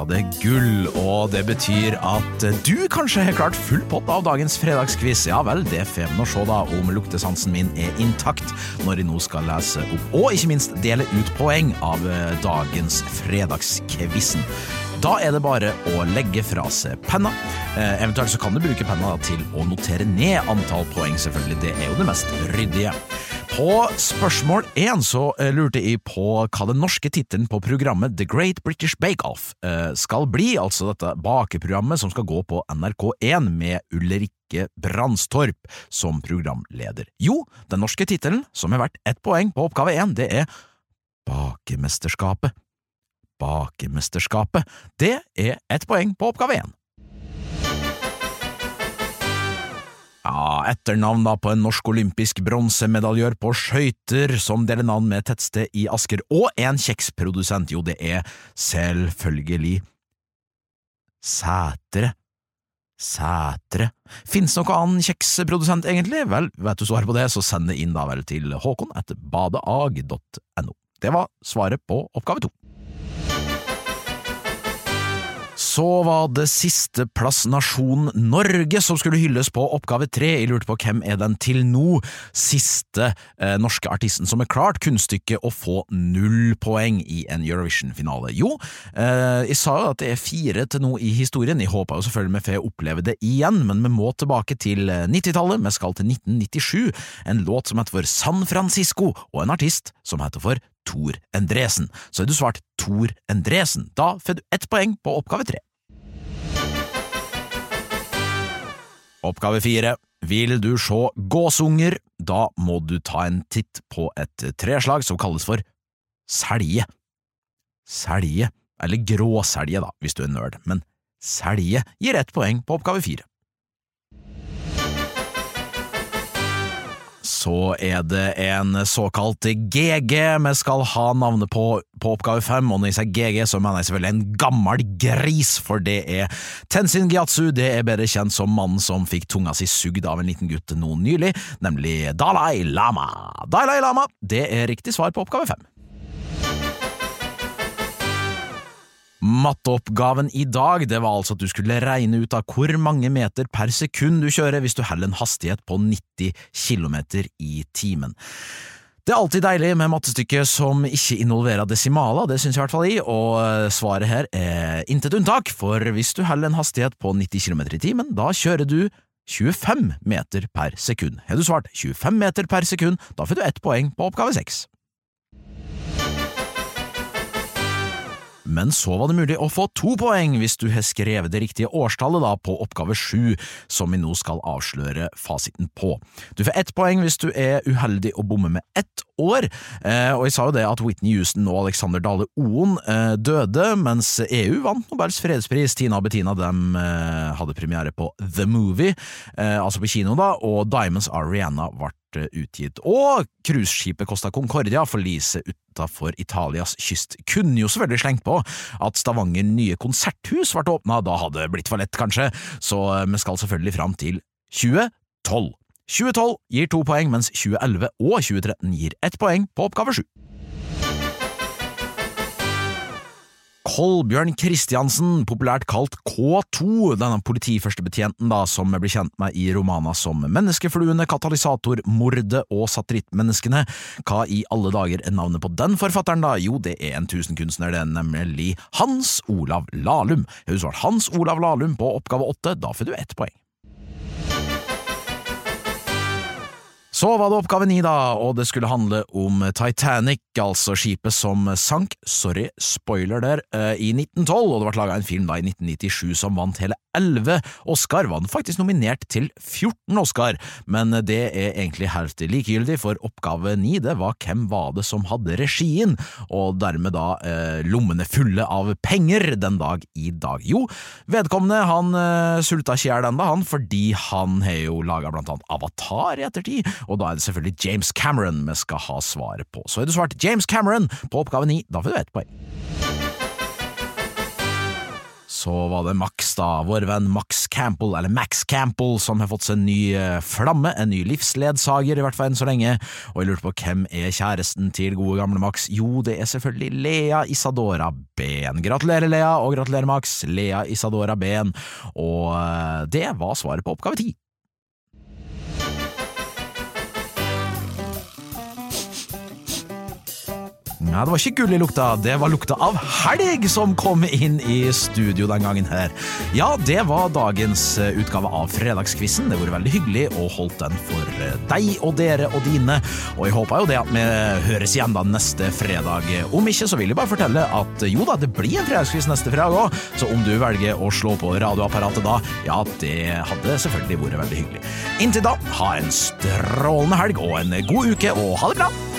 Ja, det gull, og det betyr at du kanskje har klart full pott av dagens fredagsquiz. Ja vel, det får vi nå se da om luktesansen min er intakt når jeg nå skal lese opp, og ikke minst dele ut poeng av eh, dagens fredagsquizen. Da er det bare å legge fra seg penna. Eh, eventuelt så kan du bruke penna til å notere ned antall poeng, selvfølgelig. Det er jo det mest ryddige. På spørsmål én så eh, lurte jeg på hva den norske tittelen på programmet The Great British Bake Off eh, skal bli, altså dette bakeprogrammet som skal gå på NRK1 med Ulrikke Brandstorp som programleder. Jo, den norske tittelen, som er verdt ett poeng på oppgave én, det er Bakemesterskapet. Bakemesterskapet. Det er ett poeng på oppgave én. Ja, etternavn da på en norsk olympisk bronsemedaljør på skøyter som deler navn med tettsted i Asker, og en kjeksprodusent, jo, det er selvfølgelig Sætre. Sætre. Fins noe annen kjeksprodusent, egentlig? Vel, vet du svaret på det, så send det inn da vel til håkon etter badeag.no. Det var svaret på oppgave to. Så var det sisteplass nasjon Norge som skulle hylles på oppgave tre. Jeg lurte på hvem er den til nå siste eh, norske artisten som er klart kunststykket å få null poeng i en Eurovision-finale? Jo, eh, jeg sa jo at det er fire til nå i historien. Jeg håper jo selvfølgelig vi får oppleve det igjen, men vi må tilbake til 90-tallet. Vi skal til 1997, en låt som heter for San Francisco, og en artist som heter for Tor Endresen. Så har du svart Tor Endresen. Da får du ett poeng på oppgave tre. Oppgave fire. Vil du se gåsunger, da må du ta en titt på et treslag som kalles for selje. Selje, eller gråselje da, hvis du er nerd, men selje gir ett poeng på oppgave fire. Så er det en såkalt GG vi skal ha navnet på på oppgave fem, og når jeg sier GG, så mener jeg selvfølgelig en gammel gris, for det er Tenzin Gyatsu, det er bedre kjent som mannen som fikk tunga si sugd av en liten gutt nå nylig, nemlig Dalai Lama. Dalai Lama, det er riktig svar på oppgave fem. Matteoppgaven i dag det var altså at du skulle regne ut av hvor mange meter per sekund du kjører hvis du holder en hastighet på 90 km i timen. Det er alltid deilig med mattestykker som ikke involverer desimaler, det syns jeg i hvert fall i, og svaret her er intet unntak, for hvis du holder en hastighet på 90 km i timen, da kjører du 25 meter per sekund. Har du svart 25 meter per sekund, da får du ett poeng på oppgave seks. Men så var det mulig å få to poeng hvis du har skrevet det riktige årstallet da på oppgave sju, som vi nå skal avsløre fasiten på. Du får ett poeng hvis du er uheldig å bommer med ett år, eh, og jeg sa jo det at Whitney Houston og Alexander Dale Oen eh, døde, mens EU vant Nobels fredspris. Tina og Bettina dem eh, hadde premiere på The Movie, altså på kino, da, og Diamonds Are Rihanna ble utgitt. Og cruiseskipet Costa Concordia forliset utafor Italias kyst. Kunne jo selvfølgelig slengt på at Stavanger nye konserthus ble åpna, da hadde det blitt for lett, kanskje, så vi skal selvfølgelig fram til 2012. 2012 gir to poeng, mens 2011 og 2013 gir ett poeng på oppgave sju. Kolbjørn Kristiansen, populært kalt K2, denne politiførstebetjenten da, som blir kjent med i romana som Menneskefluene, Katalysator, Mordet og Satellittmenneskene. Hva i alle dager er navnet på den forfatteren, da? Jo, det er en tusenkunstner, det er nemlig Hans Olav Lahlum. Du svart Hans Olav Lahlum på oppgave åtte, da får du ett poeng. Så var det oppgave ni, da, og det skulle handle om Titanic, altså skipet som sank, sorry, spoiler der, eh, i 1912, og det ble laga en film da i 1997 som vant hele 11 Oscar, var den faktisk nominert til 14 Oscar, men det er egentlig helt likegyldig, for oppgave ni, det var hvem var det som hadde regien, og dermed da eh, lommene fulle av penger den dag i dag. Jo, vedkommende han eh, sulta ikke i hjel ennå, han, fordi han har jo laga blant annet Avatar i ettertid og da er det selvfølgelig James Cameron vi skal ha svaret på. Så har du svart James Cameron på oppgave ni, da får du ett poeng. så var det Max, da, vår venn Max Campbell, eller Max Campbell, som har fått seg en ny eh, flamme, en ny livsledsager, i hvert fall enn så lenge, og jeg lurte på hvem er kjæresten til gode gamle Max? Jo, det er selvfølgelig Lea Isadora Ben. Gratulerer, Lea, og gratulerer, Max. Lea Isadora Ben, og eh, det var svaret på oppgave ti. Ja, Det var ikke gull i lukta, det var lukta av helg som kom inn i studio den gangen her. Ja, det var dagens eh, utgave av Fredagskvissen. Det har vært veldig hyggelig å holde den for eh, deg og dere og dine, og jeg håper jo det at vi høres igjen da neste fredag. Om ikke, så vil jeg bare fortelle at jo da, det blir en fredagskviss neste fredag òg, så om du velger å slå på radioapparatet da, ja, det hadde selvfølgelig vært veldig hyggelig. Inntil da, ha en strålende helg og en god uke, og ha det bra!